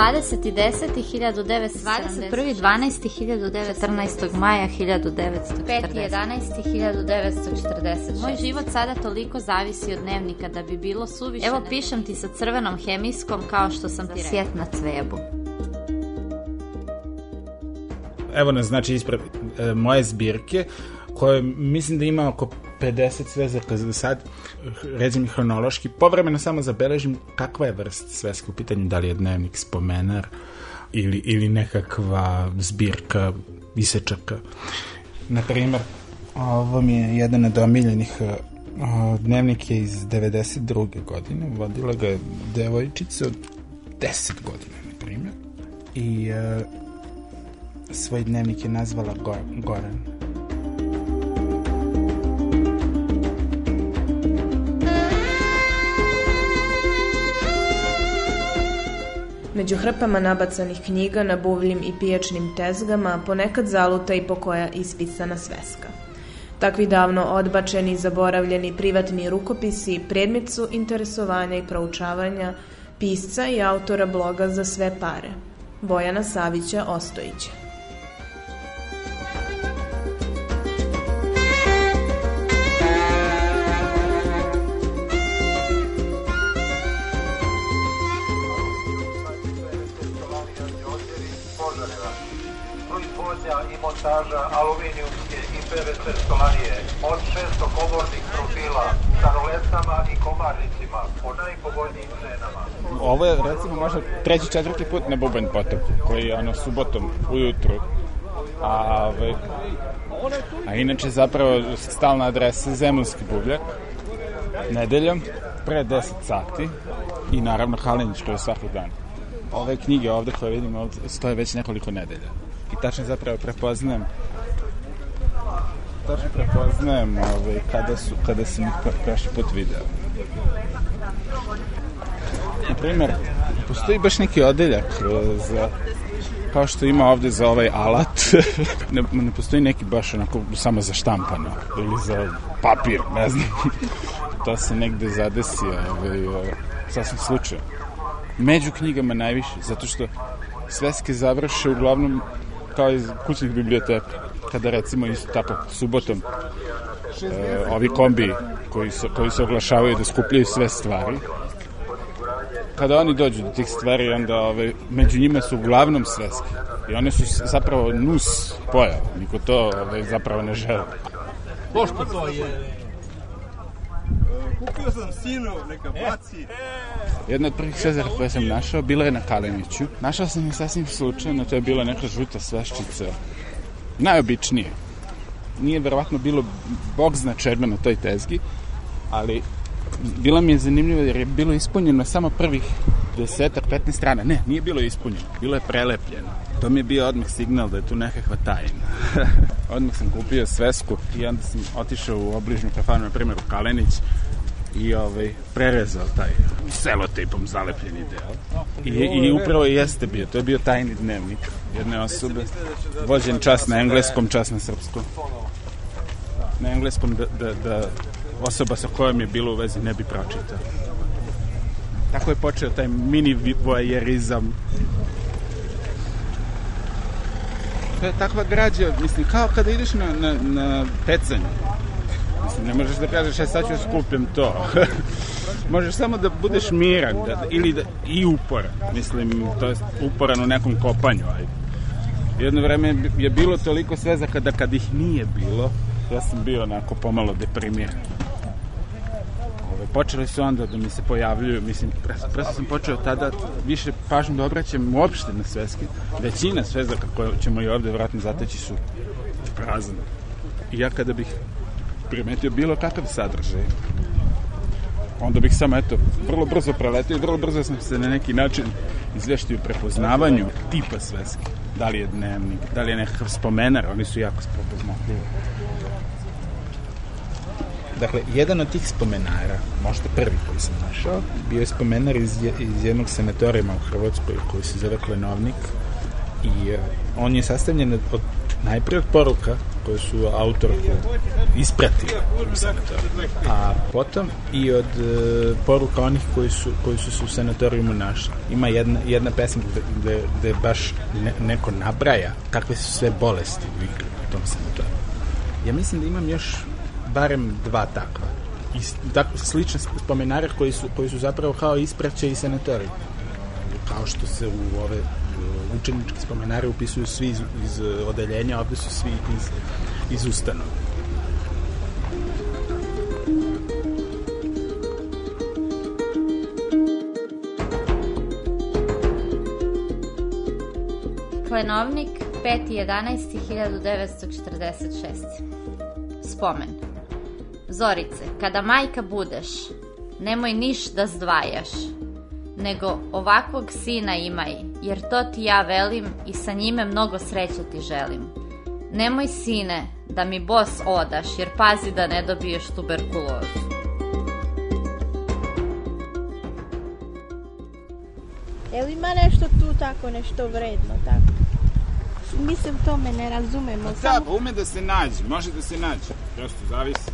Dvadeset deseti 1970. 21. 12. 1914. maja 1940. 5. 11. 1940. Moj život sada toliko zavisi od dnevnika da bi bilo suviše... Evo pišem ti sa crvenom hemijskom kao što sam ti rekla. Sjet na cvebu. Evo nas, znači, ispred e, moje zbirke, koje mislim da ima oko 50 svezaka za sad, recimo hronološki, povremeno samo zabeležim kakva je vrst sveska u pitanju, da li je dnevnik spomenar ili, ili nekakva zbirka isečaka. Na primer, ovo mi je jedan od omiljenih dnevnik je iz 92. godine, vodila ga je devojčica od 10 godina, na primjer. I e, svoj dnevnik je nazvala Go Goran. Među hrpama nabacanih knjiga na buvljim i pijačnim tezgama ponekad zaluta i pokoja ispisana sveska. Takvi davno odbačeni, zaboravljeni privatni rukopisi predmet su interesovanja i proučavanja pisca i autora bloga za sve pare, Bojana Savića Ostojića. Montaža aluminijumske i PVC stolarije od 600 kobornih profila sa roletama i komarnicima po najpovoljnijim cenama. Ovo je recimo možda treći, četvrti put na Bubanj potok, koji je ono subotom ujutru. A, ove, a inače zapravo stalna adresa Zemunski bubljak, nedeljom, pre 10 sati i naravno Halinić koji je svakog dana. Ove knjige ovde koje vidimo stoje već nekoliko nedelja. Tačno zapravo prepoznajem tačno prepoznajem ove, kada, su, kada sam ih prošli put video. Na primer, postoji baš neki odeljak e, za kao što ima ovde za ovaj alat, ne, ne postoji neki baš onako samo za štampano ili za papir, ne znam. to se negde zadesi, ovaj, e, sasvim slučajno. Među knjigama najviše, zato što sveske završe uglavnom kao iz kućnih biblioteka. Kada recimo isto tako subotom e, ovi kombi koji se, koji se oglašavaju da skupljaju sve stvari, kada oni dođu do tih stvari, onda ove, među njima su uglavnom sveske. I one su zapravo nus pojava. Niko to ove, zapravo ne žele. Pošto to je... Kupio sam sinu, neka baci. Jedna od prvih svezara koje sam našao bila je na Kaleniću. Našao sam je sasvim slučajno, to je bila neka žuta sveščica. Najobičnije. Nije verovatno bilo bog zna čega na toj tezgi, ali bila mi je zanimljiva jer je bilo ispunjeno samo prvih desetak, 15 strana. Ne, nije bilo ispunjeno, bilo je prelepljeno. To mi je bio odmah signal da je tu nekakva tajna. odmah sam kupio svesku i onda sam otišao u obližnju kafanu, na primjer u Kalenić, i ovaj, prerezao taj selotejpom zalepljeni deo. I, I upravo jeste bio, to je bio tajni dnevnik jedne osobe, vođen čas na engleskom, čas na srpskom. Na engleskom da, da, da osoba sa kojom je bilo u vezi ne bi pročitao. Tako je počeo taj mini voajerizam. To je takva građa, mislim, kao kada ideš na, na, na pecanje. Mislim, ne možeš da kažeš, ja sad ću skupljam to. možeš samo da budeš miran, da, ili da, i uporan. Mislim, to je uporan u nekom kopanju, ajde. Jedno vreme je bilo toliko svezaka da kad ih nije bilo, ja sam bio onako pomalo deprimiran. Ove, počeli su onda da mi se pojavljuju, mislim, prosto sam počeo tada više pažnju da obraćam uopšte na sveske. Većina svezaka koje ćemo i ovde vratno zateći su prazne. I ja kada bih primetio bilo kakav sadržaj, onda bih samo, eto, vrlo brzo preletio i vrlo brzo sam se na neki način izveštio prepoznavanju tipa sveske. Da li je dnevnik, da li je nekakav spomenar, oni su jako prepoznatljivi. Dakle, jedan od tih spomenara, možda prvi koji sam našao, bio je spomenar iz, iz jednog senatorima u Hrvatskoj koji se zove Klenovnik i uh, on je sastavljen od najprije od poruka koje su autorku u sanatoriju, a potom i od uh, poruka onih koji su, koji su se u sanatorijumu našli. Ima jedna, jedna pesma gde, gde, baš ne, neko nabraja kakve su sve bolesti u igri u tom sanatoriju. Ja mislim da imam još barem dva takva. I tako, slične spomenare koji su, koji su zapravo kao ispraće i sanatorij. Kao što se u ove učenički spomenare upisuju svi iz, iz odeljenja, ovde su svi iz, iz ustanova. Klenovnik 5.11.1946 Spomen. Zorice, kada majka budeš, nemoj niš da zdvajaš, nego ovakvog sina imaj, jer to ti ja velim i sa njime mnogo sreće ti želim. Nemoj sine da mi bos odaš, jer pazi da ne dobiješ tuberkulozu. Jel ima nešto tu tako, nešto vredno, tako? Mislim, to me ne razumemo. Da, samo... ume da se nađe, može da se nađe. Prosto zavisi.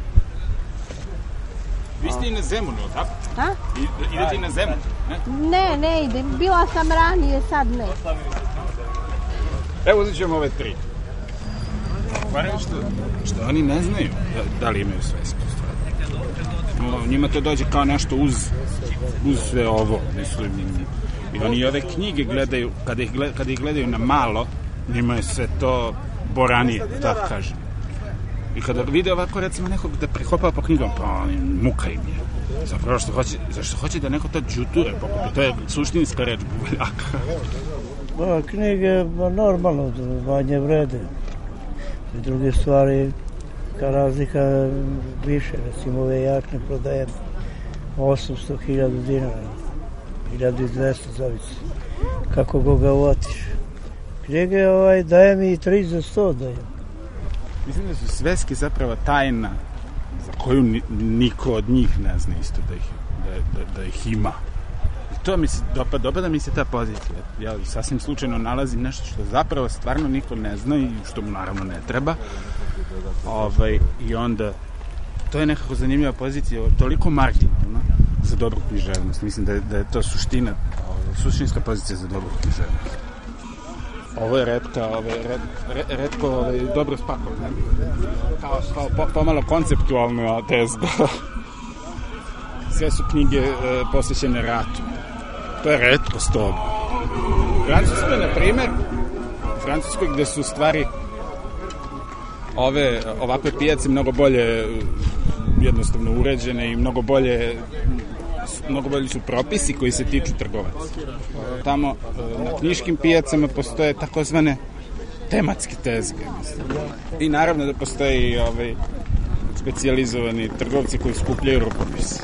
Vi ste i na Zemunu, tako? A? I, idete i na Zemun, ne? Ne, idem. Bila sam ranije, sad ne. Evo uzet ćemo ove tri. Barem što, što oni ne znaju da, da li imaju svesku stvari. Njima to dođe kao nešto uz, uz sve ovo, mislim. I oni ove knjige gledaju, kada ih, gled, kada ih gledaju na malo, njima je sve to boranije, tako kažem. I kada vide ovako, recimo, nekog da prihopava po knjigom, pa muka im je. Zapravo što hoće, zašto hoće da neko to džuture pokupi, to je suštinska reč bubeljaka. Ba, knjige, ba, normalno, manje vrede. I druge stvari, ka razlika više, recimo ove jakne prodajem 800.000 dinara, 1200 zavisi, kako go ga uotiš. Knjige ovaj, daje mi i 3 za 100 daje. Mislim da su sveske zapravo tajna koju ni, niko od njih ne zna isto da ih, da, da, da ih ima. I to mi se dopada, dopada mi se ta pozicija. Ja sasvim slučajno nalazim nešto što zapravo stvarno niko ne zna i što mu naravno ne treba. Ovaj, I onda to je nekako zanimljiva pozicija, toliko marginalna za dobru književnost. Mislim da je, da je to suština, ovaj, suštinska pozicija za dobru književnost. Ovo je redka, ovo je red, red, redko ovaj, dobro spakovano. Kao, kao po, pomalo konceptualno tezda. Sve su knjige e, posvećene ratu. To je redko toga. Francuskoj, na primer, u Francuskoj gde su stvari ove ovakve pijace mnogo bolje jednostavno uređene i mnogo bolje mnogo bolji su propisi koji se tiču trgovaca. Tamo na knjiškim pijacama postoje takozvane tematske tezge. I naravno da postoje i ovaj, specializovani trgovci koji skupljaju rukopise.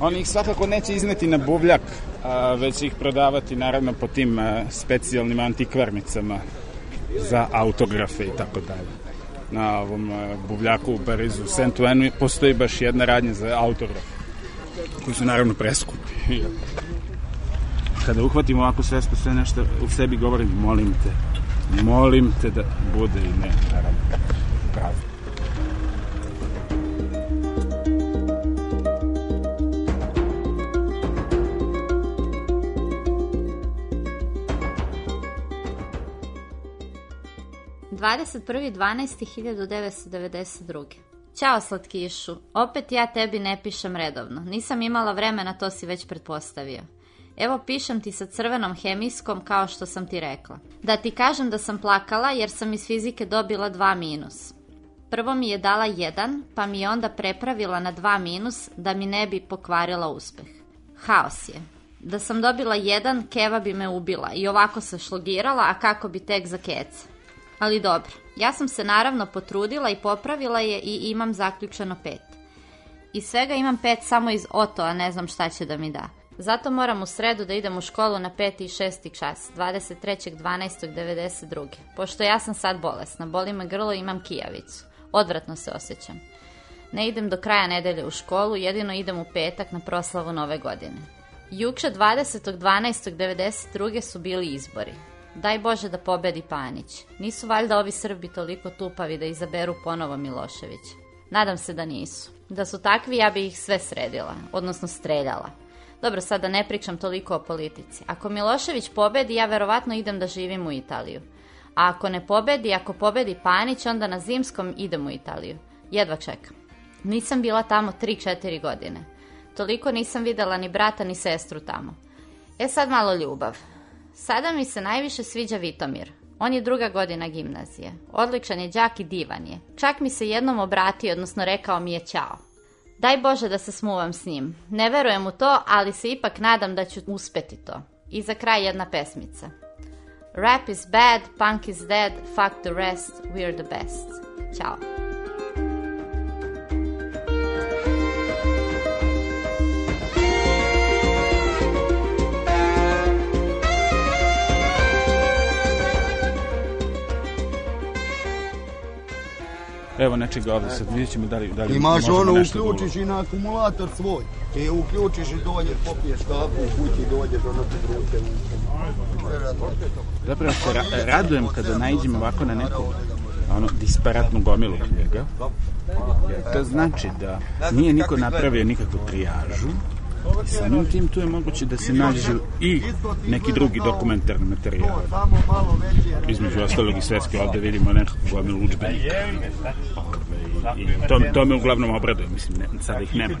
Oni ih svakako neće izneti na buvljak, a, već ih prodavati naravno po tim a, specijalnim antikvarnicama za autografe i tako dalje. Na ovom a, buvljaku u Parizu, Saint-Ouen, postoji baš jedna radnja za autografe koji su naravno preskupi. Kada uhvatimo ovako sve, sve nešto u sebi govorim, molim te, molim te da bude i ne, naravno, pravo. Dvadeset prvi 12.1992. Ćao slatkišu, opet ja tebi ne pišem redovno. Nisam imala vremena, to si već pretpostavio. Evo pišem ti sa crvenom hemijskom kao što sam ti rekla. Da ti kažem da sam plakala jer sam iz fizike dobila 2 minus. Prvo mi je dala 1, pa mi je onda prepravila na 2 minus da mi ne bi pokvarila uspeh. Haos je. Da sam dobila 1, Keva bi me ubila i ovako se šlogirala, a kako bi tek za keca. Ali dobro, ja sam se naravno potrudila i popravila je i imam zaključeno 5. Iz svega imam 5 samo iz Oto, a ne znam šta će da mi da. Zato moram u sredu da idem u školu na 5. i 6. čas, 23.12.92. Pošto ja sam sad bolesna, boli me grlo i imam kijavicu. Odvratno se osjećam. Ne idem do kraja nedelje u školu, jedino idem u petak na proslavu nove godine. Juče 20.12.92. su bili izbori. Daj Bože da pobedi Panić. Nisu valjda ovi Srbi toliko tupavi da izaberu ponovo Milošević. Nadam se da nisu. Da su takvi, ja bi ih sve sredila, odnosno streljala. Dobro, sada ne pričam toliko o politici. Ako Milošević pobedi, ja verovatno idem da živim u Italiju. A ako ne pobedi, ako pobedi Panić, onda na zimskom idem u Italiju. Jedva čekam. Nisam bila tamo 3-4 godine. Toliko nisam videla ni brata ni sestru tamo. E sad malo ljubav. Sada mi se najviše sviđa Vitomir. On je druga godina gimnazije. Odličan je đak i divan je. Čak mi se jednom obratio, odnosno rekao mi je ćao. Daj Bože da se smuvam s njim. Ne verujem u to, ali se ipak nadam da ću uspeti to. I za kraj jedna pesmica. Rap is bad, punk is dead, fuck the rest, we're the best. Ćao. Evo nečega ovdje sad, vidjet ćemo da li, da li Imaš ono, da uključiš i na akumulator svoj. I uključiš i dođeš, popiješ kafu u kući, dođeš ono ti vruće. Zapravo se ra radujem kada najđem ovako na neku ono, disparatnu gomilu knjiga. Jer to znači da nije niko napravio nikakvu trijažu, samim tim tu je moguće da se nađu i neki drugi dokumentarni materijal. Između ostalog i svetske ovde vidimo nekakvu gomilu učbenika. I to, to me uglavnom obraduje, mislim, ne, sada ih nema.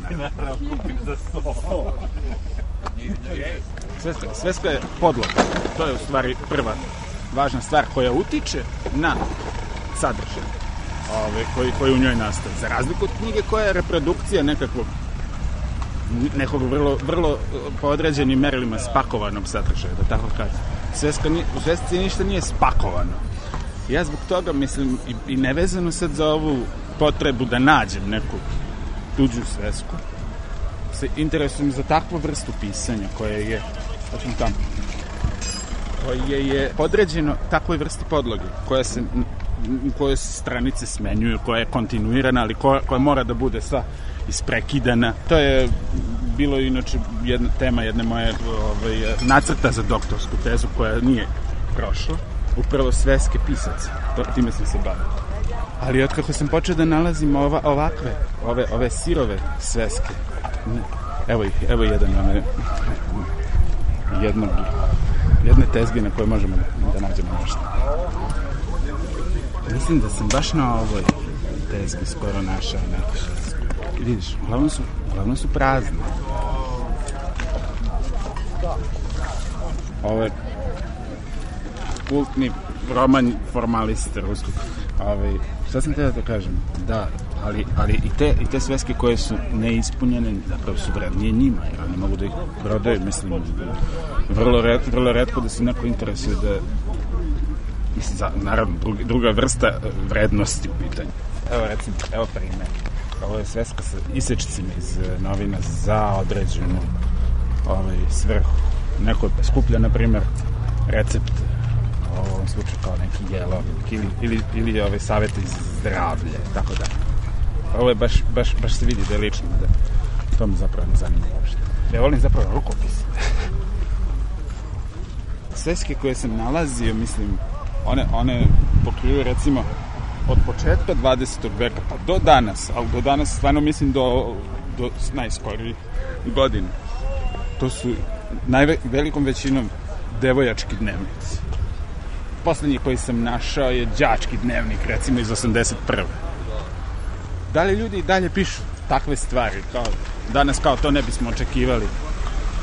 Sveska, sveska je podloga. To je u stvari prva važna stvar koja utiče na sadržaj ove, koji, koji u njoj nastaje. Za razliku od knjige koja je reprodukcija nekakvog nekog vrlo, vrlo po određenim merilima spakovanog sadržaja, da tako kažem. Sveska, u svesci ništa nije spakovano. Ja zbog toga mislim i, i nevezano sad za ovu potrebu da nađem neku tuđu svesku, se interesujem za takvu vrstu pisanja koje je, tačno tamo, koje je podređeno takvoj vrsti podloge, koja se u kojoj se stranice smenjuju, koja je kontinuirana, ali koja, koja mora da bude sva isprekidana. To je bilo inače jedna tema jedne moje ovaj, nacrta za doktorsku tezu koja nije prošla. Upravo sveske pisaca. To, time sam se bavio. Ali otkako sam počeo da nalazim ova, ovakve, ove, ove sirove sveske, evo ih, evo jedan, ove, jednog, jedne tezge na koje možemo da nađemo nešto. Mislim da sam baš na ovoj tezgi skoro našao neko šesku. Vidiš, uglavnom su, uglavnom su prazne. Ovo je kultni roman formaliste ruskog. Ove, šta sam te da kažem? Da, ali, ali i, te, i te sveske koje su neispunjene zapravo su vrednije njima, jer oni mogu da ih prodaju, mislim, vrlo, red, vrlo redko da se neko interesuje da mislim, za, naravno, druga, druga vrsta vrednosti u pitanju. Evo, recimo, evo primer. Ovo je sveska sa isečcima iz novina za određenu ovaj, svrhu. Neko je skuplja, na primer, recept u ovom slučaju kao neki jelovnik ili, ili, ili ove savete iz zdravlje, tako da. Ovo je baš, baš, baš se vidi da je lično, da to me zapravo ne zanima uopšte. Ja volim zapravo rukopis. Sveske koje sam nalazio, mislim, one, one pokriju recimo od početka 20. veka pa do danas, ali do danas stvarno mislim do, do najskoriji godine. To su najvelikom većinom devojački dnevnici. Poslednji koji sam našao je đački dnevnik, recimo iz 81. Da li ljudi dalje pišu takve stvari? Kao, danas kao to ne bismo očekivali.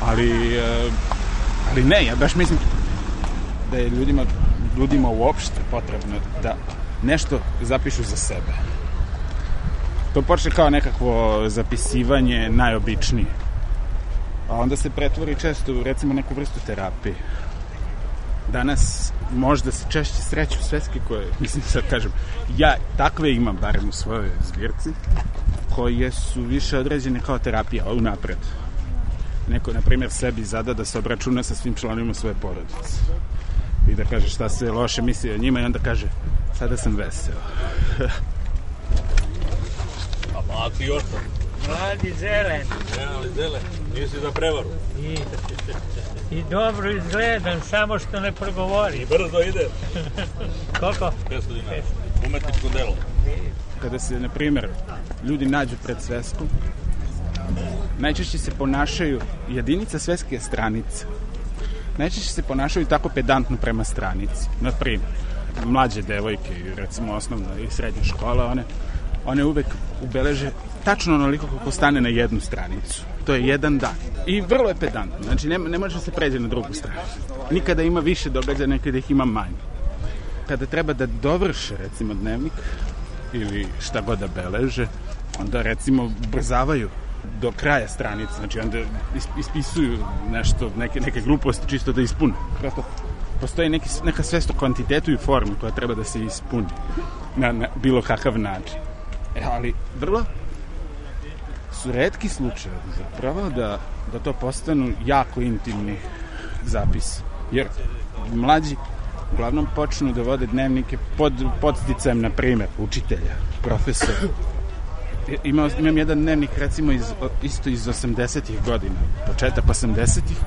Ali e, Ali ne, ja baš mislim da je ljudima, ljudima uopšte potrebno da nešto zapišu za sebe. To počne kao nekakvo zapisivanje najobičnije. A onda se pretvori često u recimo neku vrstu terapije. Danas možda se češće sreću sveske koje, mislim sad kažem, ja takve imam barem u svojoj zbirci, koje su više određene kao terapija unapred. Neko, na primjer, sebi zada da se obračuna sa svim članima svoje porodice. I da kaže šta se loše misli o njima i onda kaže sada sam veseo. A mladi još tam. Mladi zelen. Ne, ali zelen. Nisi za prevaru. I, I dobro izgledam, samo što ne progovori. I brzo ide. Koliko? 500 dinara. Umetničko delo. Kada se, na primjer, ljudi nađu pred sveskom, najčešće se ponašaju, jedinica sveske je stranica. Najčešće se ponašaju tako pedantno prema stranici. Na primjer, mlađe devojke, recimo osnovna i srednja škola, one, one uvek ubeleže tačno onoliko kako stane na jednu stranicu. To je jedan dan. I vrlo je pedantno. Znači, ne, ne može se pređe na drugu stranu. Nikada ima više događaja, nekada ih ima manje. Kada treba da dovrše, recimo, dnevnik, ili šta god da beleže, onda, recimo, brzavaju do kraja stranice, znači onda ispisuju nešto, neke, neke gluposti čisto da ispune. Prosto postoji neki, neka svest o kvantitetu i formi koja treba da se ispuni na, na bilo kakav način. E, ali vrlo su redki slučajevi zapravo da, da to postanu jako intimni zapis. Jer mlađi uglavnom počnu da vode dnevnike pod podsticajem, na primer, učitelja, profesora. Imao, imam jedan dnevnik, recimo, iz, isto iz 80-ih godina, početak 80-ih,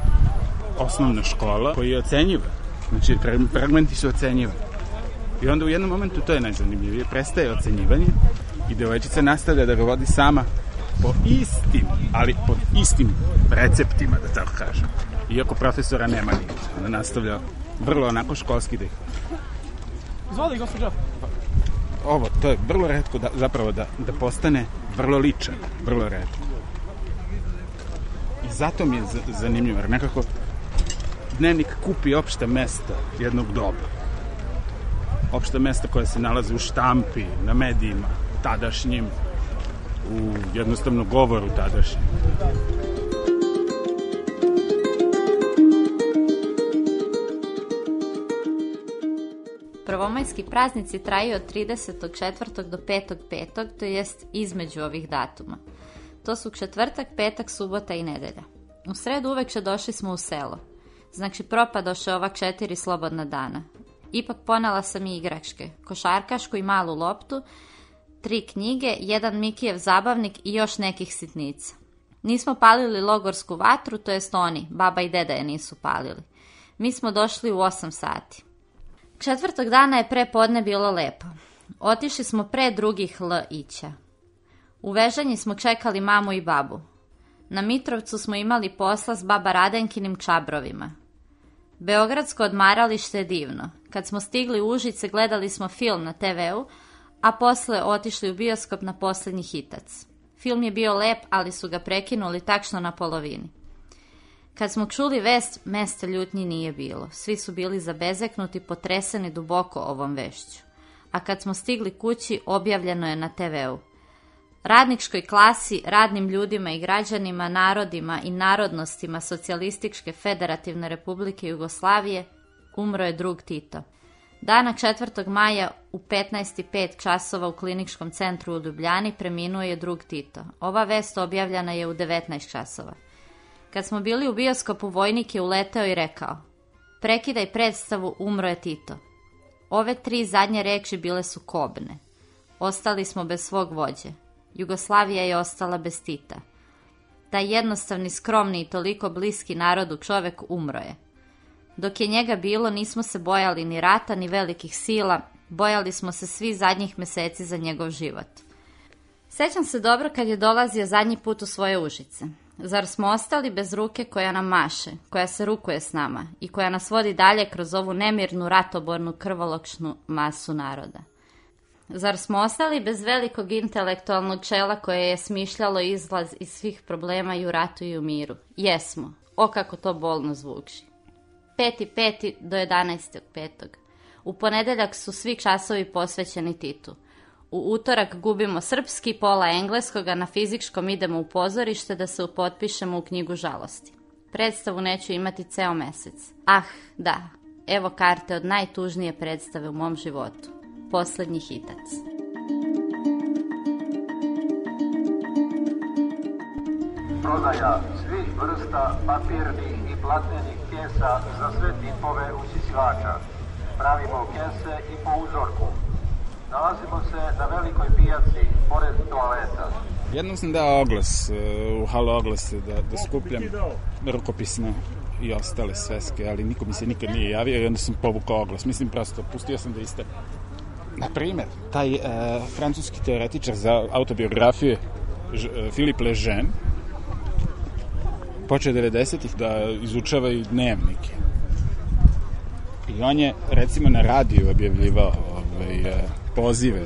osnovna škola, koji je ocenjiva. Znači, fragmenti su ocenjiva. I onda u jednom momentu, to je najzanimljivije, prestaje ocenjivanje i devojčica nastavlja da ga vodi sama po istim, ali pod istim receptima, da tako kažem. Iako profesora nema nigde. Ona nastavlja vrlo onako školski da ih... Gospođo. Ovo, to je vrlo redko da, zapravo da, da postane vrlo ličan, vrlo redko. I zato mi je zanimljivo, jer nekako dnevnik kupi opšta mesta jednog doba. Opšta mesta koja se nalaze u štampi, na medijima, tadašnjim, u jednostavno govoru tadašnjim. Prvomajski praznici traju od 34. do 5. 5. to jest između ovih datuma. To su četvrtak, petak, subota i nedelja. U sredu uveče došli smo u selo. Znači propadoše ova četiri slobodna dana. Ipak ponala sam i igračke, košarkašku i malu loptu, tri knjige, jedan Mikijev zabavnik i još nekih sitnica. Nismo palili logorsku vatru, to jest oni, baba i deda je nisu palili. Mi smo došli u 8 sati. Četvrtog dana je pre podne bilo lepo. Otišli smo pre drugih L ića. U Vežanji smo čekali mamu i babu. Na Mitrovcu smo imali posla s baba Radenkinim čabrovima. Beogradsko odmaralište je divno. Kad smo stigli u Užice gledali smo film na TV-u, a posle otišli u bioskop na posljednji hitac. Film je bio lep, ali su ga prekinuli takšno na polovini. Kad smo čuli vest, mesta ljutnji nije bilo. Svi su bili zabezeknuti, potreseni duboko ovom vešću. A kad smo stigli kući, objavljeno je na TV-u. Radničkoj klasi, radnim ljudima i građanima, narodima i narodnostima Socijalističke federativne republike Jugoslavije umro je drug Tito. Dana 4. maja u 15.5 časova u kliničkom centru u Ljubljani preminuo je drug Tito. Ova vest objavljena je u 19 časova. Kad smo bili u bioskopu, vojnik je uleteo i rekao Prekidaj predstavu, umro je Tito. Ove tri zadnje reči bile su kobne. Ostali smo bez svog vođe. Jugoslavija je ostala bez Tita. Taj jednostavni, skromni i toliko bliski narodu čovek umro je. Dok je njega bilo, nismo se bojali ni rata, ni velikih sila, bojali smo se svi zadnjih meseci za njegov život. Sećam se dobro kad je dolazio zadnji put u svoje užice. Zar smo ostali bez ruke koja nam maše, koja se rukuje s nama i koja nas vodi dalje kroz ovu nemirnu, ratobornu, krvolokšnu masu naroda? Zar smo ostali bez velikog intelektualnog čela koje je smišljalo izlaz iz svih problema i u ratu i u miru? Jesmo. O kako to bolno zvuči. 5.5. do 11.5. U ponedeljak su svi časovi posvećeni Titu. U utorak gubimo srpski, pola engleskoga, na fizičkom idemo u pozorište da se upotpišemo u knjigu žalosti. Predstavu neću imati ceo mesec. Ah, da, evo karte od najtužnije predstave u mom životu. Poslednji hitac. Prodaja svih vrsta papirnih i platnenih kesa za sve tipove usisivača. Pravimo kese i po uzorku. Nalazimo se na velikoj pijaci, pored toaleta. Jednom sam dao oglas, e, u halo oglase, da, da skupljam rukopisne i ostale sveske, ali niko mi se nikad nije javio i onda sam povukao oglas. Mislim, prosto, pustio sam da iste. Na primer, taj e, francuski teoretičar za autobiografije Ž, e, Filip Lejeune počeo 90-ih da izučava i dnevnike. I on je, recimo, na radiju objavljivao ovaj, e, pozive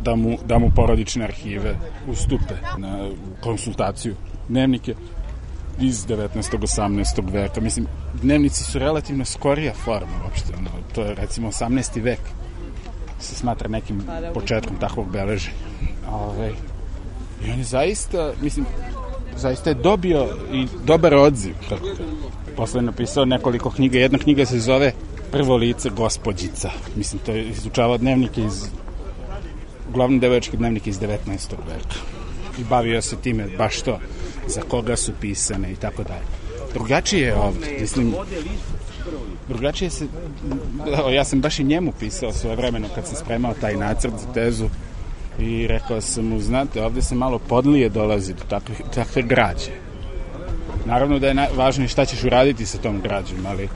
da mu, da mu porodične arhive ustupe na konsultaciju dnevnike iz 19. 18. veka. Mislim, dnevnici su relativno skorija forma uopšte. Ono, to je recimo 18. vek se smatra nekim početkom takvog beleženja. Ove, I on je zaista, mislim, zaista je dobio i dobar odziv. Kako posle napisao nekoliko knjiga. Jedna knjiga se zove Prvo lice gospođica. Mislim, to je izučavao dnevnike iz uglavnom devojački dnevnik iz 19. veka. I bavio se time baš to, za koga su pisane i tako dalje. Drugačije je ovde, mislim, drugačije se, ja sam baš i njemu pisao svoje vremeno kad sam spremao taj nacrt za tezu i rekao sam mu, znate, ovde se malo podlije dolazi do takve, takve građe. Naravno da je važno i šta ćeš uraditi sa tom građom, ali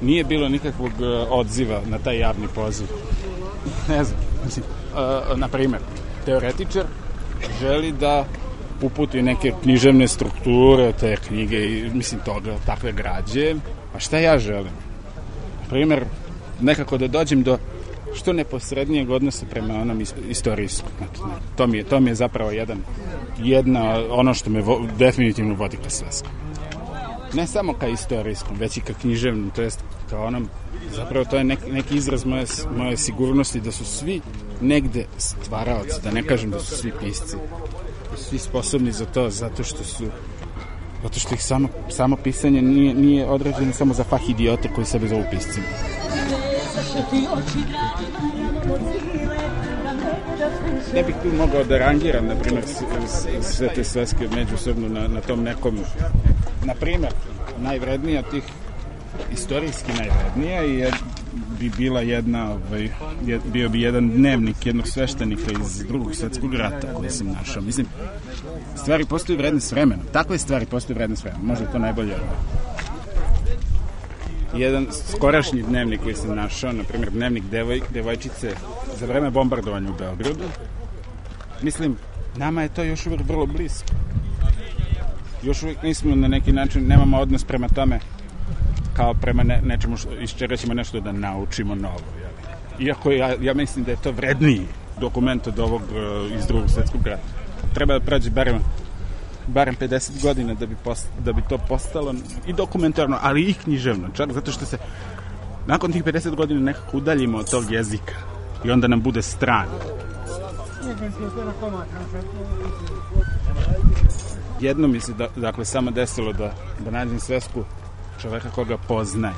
nije bilo nikakvog odziva na taj javni poziv. Ne znam, mislim, uh, na primer, teoretičar želi da uputi neke književne strukture, te knjige i mislim toga, takve građe. A šta ja želim? Na primer, nekako da dođem do što neposrednijeg odnosa prema onom istorijskom. To mi je, to mi je zapravo jedan, jedna, ono što me vo, definitivno vodi ka sveskom. Ne samo ka istorijskom, već i ka književnom, to jest ka onom, zapravo to je nek, neki izraz moje, moje sigurnosti da su svi negde stvaraoci, da ne kažem da su svi pisci, da su svi sposobni za to, zato što su zato što ih samo, samo pisanje nije, nije određeno samo za fah idiote koji sebe zovu piscima. Ne bih tu mogao da rangiram, na primjer, sve te sveske međusobno na, na tom nekom, na primjer, najvrednija tih istorijski najvrednija je bi bila jedna, ovaj, je, bio bi jedan dnevnik jednog sveštenika iz drugog svetskog rata koji sam našao. Mislim, stvari postaju vredne s vremenom. Takve stvari postaju vredne s vremenom. Možda je to najbolje jedan skorašnji dnevnik koji sam našao, na primjer dnevnik devoj, devojčice za vreme bombardovanja u Beogradu. Mislim, nama je to još uvijek vrlo blisko. Još uvijek nismo na neki način, nemamo odnos prema tome kao prema ne, nečemu što, iz čega ćemo nešto da naučimo novo. Jel? Iako ja, ja mislim da je to vredniji dokument od ovog uh, iz drugog svetskog rata. Treba da prođe barem barem 50 godina da bi, post, da bi to postalo i dokumentarno, ali i književno, čak zato što se nakon tih 50 godina nekako udaljimo od tog jezika i onda nam bude stran. Jedno mi se da, dakle samo desilo da, da nađem svesku čoveka koga poznaje.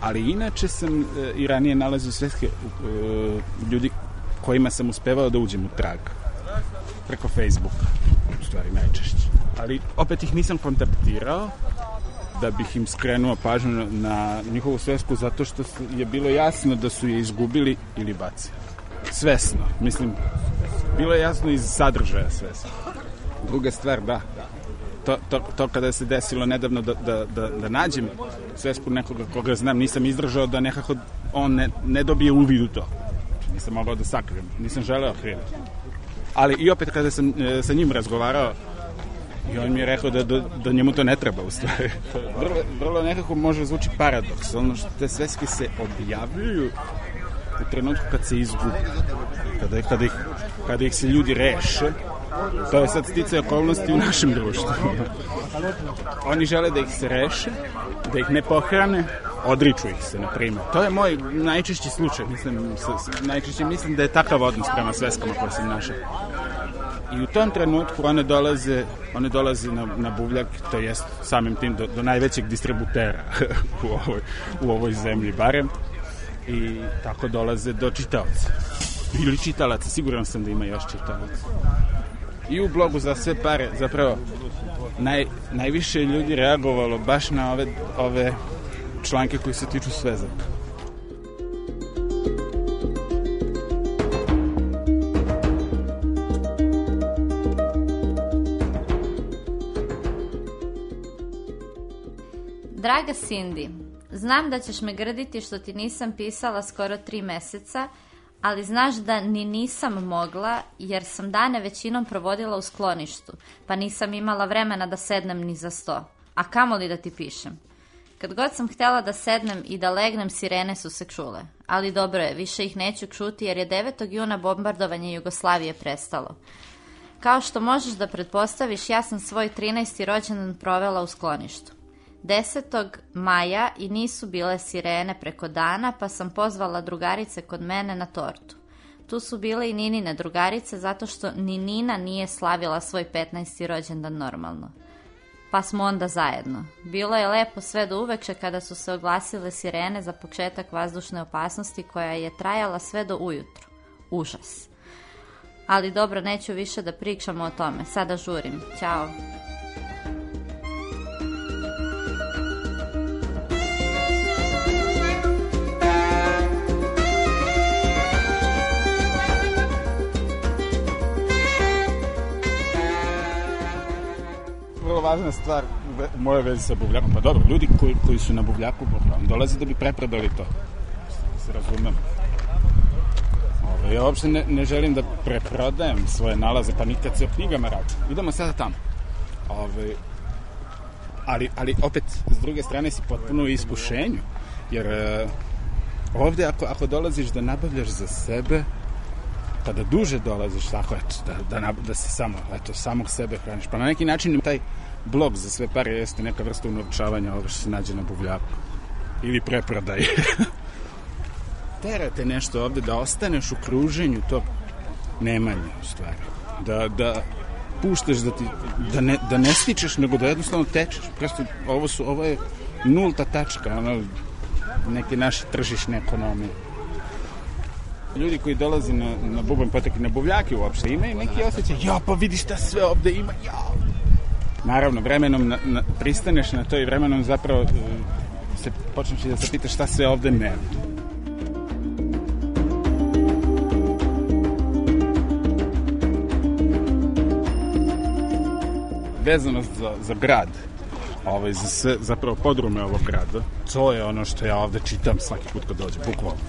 Ali inače sam e, i ranije nalazio sveske e, ljudi kojima sam uspevao da uđem u trag preko Facebooka, u stvari najčešće. Ali opet ih nisam kontaktirao da bih im skrenuo pažnju na njihovu svesku zato što je bilo jasno da su je izgubili ili bacili. Svesno, mislim, bilo je jasno iz sadržaja svesno. Druga stvar, da, to, to, to kada se desilo nedavno da, da, da, da nađem svesku nekoga koga znam, nisam izdržao da nekako on ne, ne dobije uvid u to. Nisam mogao da sakrijem, nisam želeo kriviti. Ali i opet kada sam e, sa njim razgovarao, I on mi je rekao da, da, da njemu to ne treba u stvari. vrlo, vrlo nekako može zvuči paradoks. Ono što te sveske se objavljuju u trenutku kad se izgubi. Kada, kada, ih, kada ih se ljudi reše, To je sad stice okolnosti u našem društvu. Oni žele da ih se reše, da ih ne pohrane, odriču ih se, na primjer. To je moj najčešći slučaj, mislim, najčešće mislim da je takav odnos prema sveskama koje sam našao. I u tom trenutku one dolaze, one dolaze na, na buvljak, to jest samim tim do, do najvećeg distributera u ovoj, u ovoj zemlji barem. I tako dolaze do čitaoca. Ili čitalaca, siguran sam da ima još čitalaca. I u blogu za sve pare, zapravo, naj, najviše ljudi reagovalo baš na ove, ove članke koji se tiču svezaka. Draga Cindy, znam da ćeš me grditi što ti nisam pisala skoro tri meseca, ali znaš da ni nisam mogla jer sam dane većinom provodila u skloništu, pa nisam imala vremena da sednem ni za sto. A kamoli da ti pišem. Kad god sam htjela da sednem i da legnem, sirene su se čule. Ali dobro je, više ih neću čuti jer je 9. juna bombardovanje Jugoslavije prestalo. Kao što možeš da pretpostaviš, ja sam svoj 13. rođendan provela u skloništu. 10. maja i nisu bile sirene preko dana, pa sam pozvala drugarice kod mene na tortu. Tu su bile i Ninine drugarice zato što ni Nina nije slavila svoj 15. rođendan normalno. Pa smo onda zajedno. Bilo je lepo sve do uveče kada su se oglasile sirene za početak vazdušne opasnosti koja je trajala sve do ujutru. Užas. Ali dobro, neću više da pričamo o tome. Sada žurim. Ćao. Važna stvar u mojoj vezi sa buvljakom. Pa dobro, ljudi koji, koji su na buvljaku dolaze da bi preprodali to. Se razumem. Ove, ja uopšte ne, ne želim da preprodajem svoje nalaze, pa nikad se o knjigama radi. Idemo sada tamo. Ove, ali, ali opet, s druge strane si potpuno u iskušenju. Jer e, ovde ako, ako dolaziš da nabavljaš za sebe, pa da duže dolaziš tako, eto, da, da, da se samo, eto, samog sebe hraniš. Pa na neki način taj blog za sve pare jeste neka vrsta unovčavanja ovoga što se nađe na buvljaku. Ili preprodaje. Terate nešto ovde da ostaneš u kruženju tog nemanja, u stvari. Da, da puštaš da, ti, da, ne, da ne stičeš, nego da jednostavno tečeš. Prosto, ovo, su, ovo je nulta tačka, ono, neke naše tržišne ekonomije ljudi koji dolaze na, na bubanj potek na buvljake uopšte imaju neki osjećaj, ja pa vidiš šta sve ovde ima, ja. Naravno, vremenom na, na, pristaneš na to i vremenom zapravo se počneš da se pitaš šta sve ovde nema. Vezanost za, za grad, ovaj, za sve, zapravo podrume ovog grada, to je ono što ja ovde čitam svaki put kad dođem, bukvalno.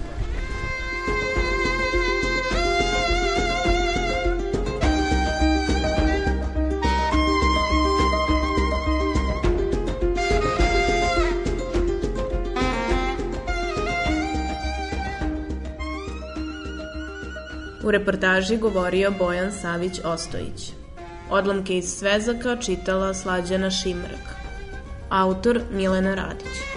U reportaži govorio Bojan Savić Ostojić. Odlomke iz Svezaka čitala Slađana Šimrak. Autor Milena Radić.